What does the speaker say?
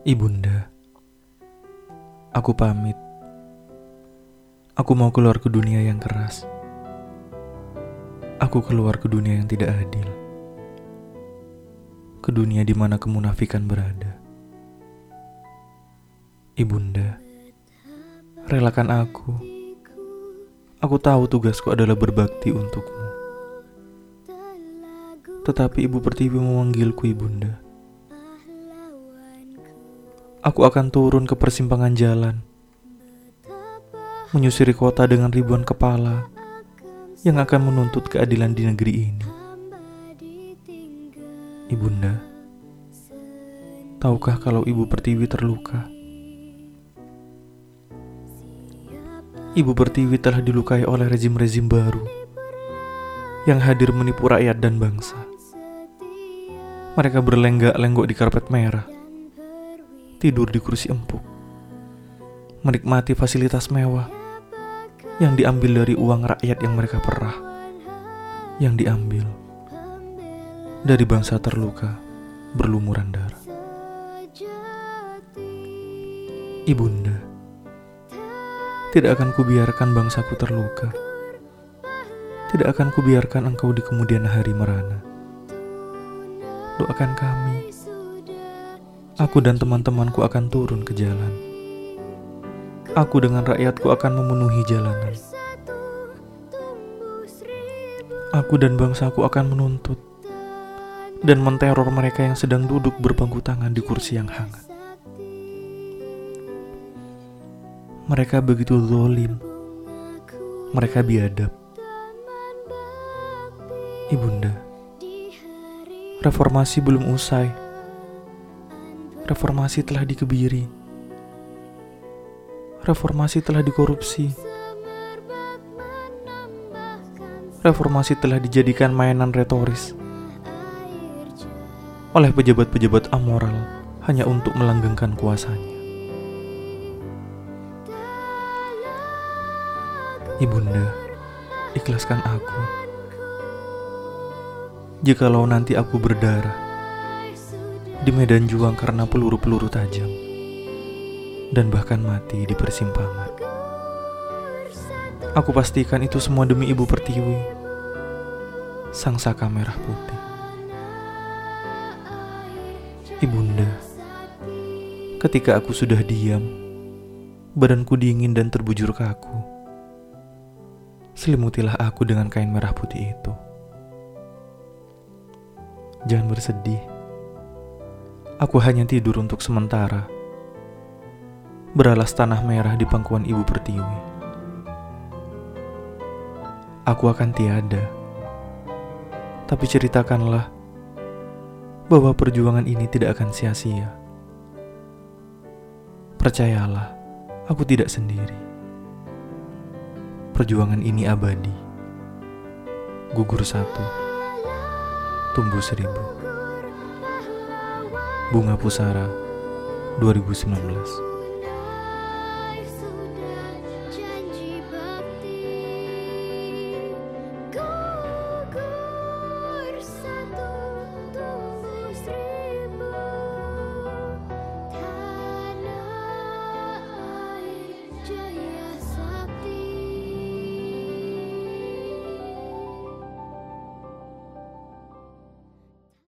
Ibunda, aku pamit. Aku mau keluar ke dunia yang keras. Aku keluar ke dunia yang tidak adil. Ke dunia di mana kemunafikan berada. Ibunda, relakan aku. Aku tahu tugasku adalah berbakti untukmu. Tetapi Ibu Pertiwi memanggilku Ibunda. Aku akan turun ke persimpangan jalan, menyusuri kota dengan ribuan kepala yang akan menuntut keadilan di negeri ini. Ibunda, tahukah kalau Ibu Pertiwi terluka? Ibu Pertiwi telah dilukai oleh rezim-rezim baru yang hadir menipu rakyat dan bangsa. Mereka berlenggak-lenggok di karpet merah tidur di kursi empuk, menikmati fasilitas mewah yang diambil dari uang rakyat yang mereka perah, yang diambil dari bangsa terluka berlumuran darah. Ibunda, tidak akan kubiarkan bangsaku terluka. Tidak akan kubiarkan engkau di kemudian hari merana. Doakan kami Aku dan teman-temanku akan turun ke jalan. Aku dengan rakyatku akan memenuhi jalanan. Aku dan bangsaku akan menuntut dan menteror mereka yang sedang duduk berpangku tangan di kursi yang hangat. Mereka begitu zolim. Mereka biadab. Ibunda, reformasi belum usai reformasi telah dikebiri. Reformasi telah dikorupsi. Reformasi telah dijadikan mainan retoris oleh pejabat-pejabat amoral hanya untuk melanggengkan kuasanya. Ibunda, ikhlaskan aku. Jikalau nanti aku berdarah, di medan juang karena peluru-peluru tajam dan bahkan mati di persimpangan. Aku pastikan itu semua demi Ibu Pertiwi, sang saka merah putih. Ibunda, ketika aku sudah diam, badanku dingin dan terbujur kaku. Selimutilah aku dengan kain merah putih itu. Jangan bersedih Aku hanya tidur untuk sementara. Beralas tanah merah di pangkuan Ibu Pertiwi. Aku akan tiada. Tapi ceritakanlah bahwa perjuangan ini tidak akan sia-sia. Percayalah, aku tidak sendiri. Perjuangan ini abadi. Gugur satu, tumbuh seribu. Bunga Pusara 2019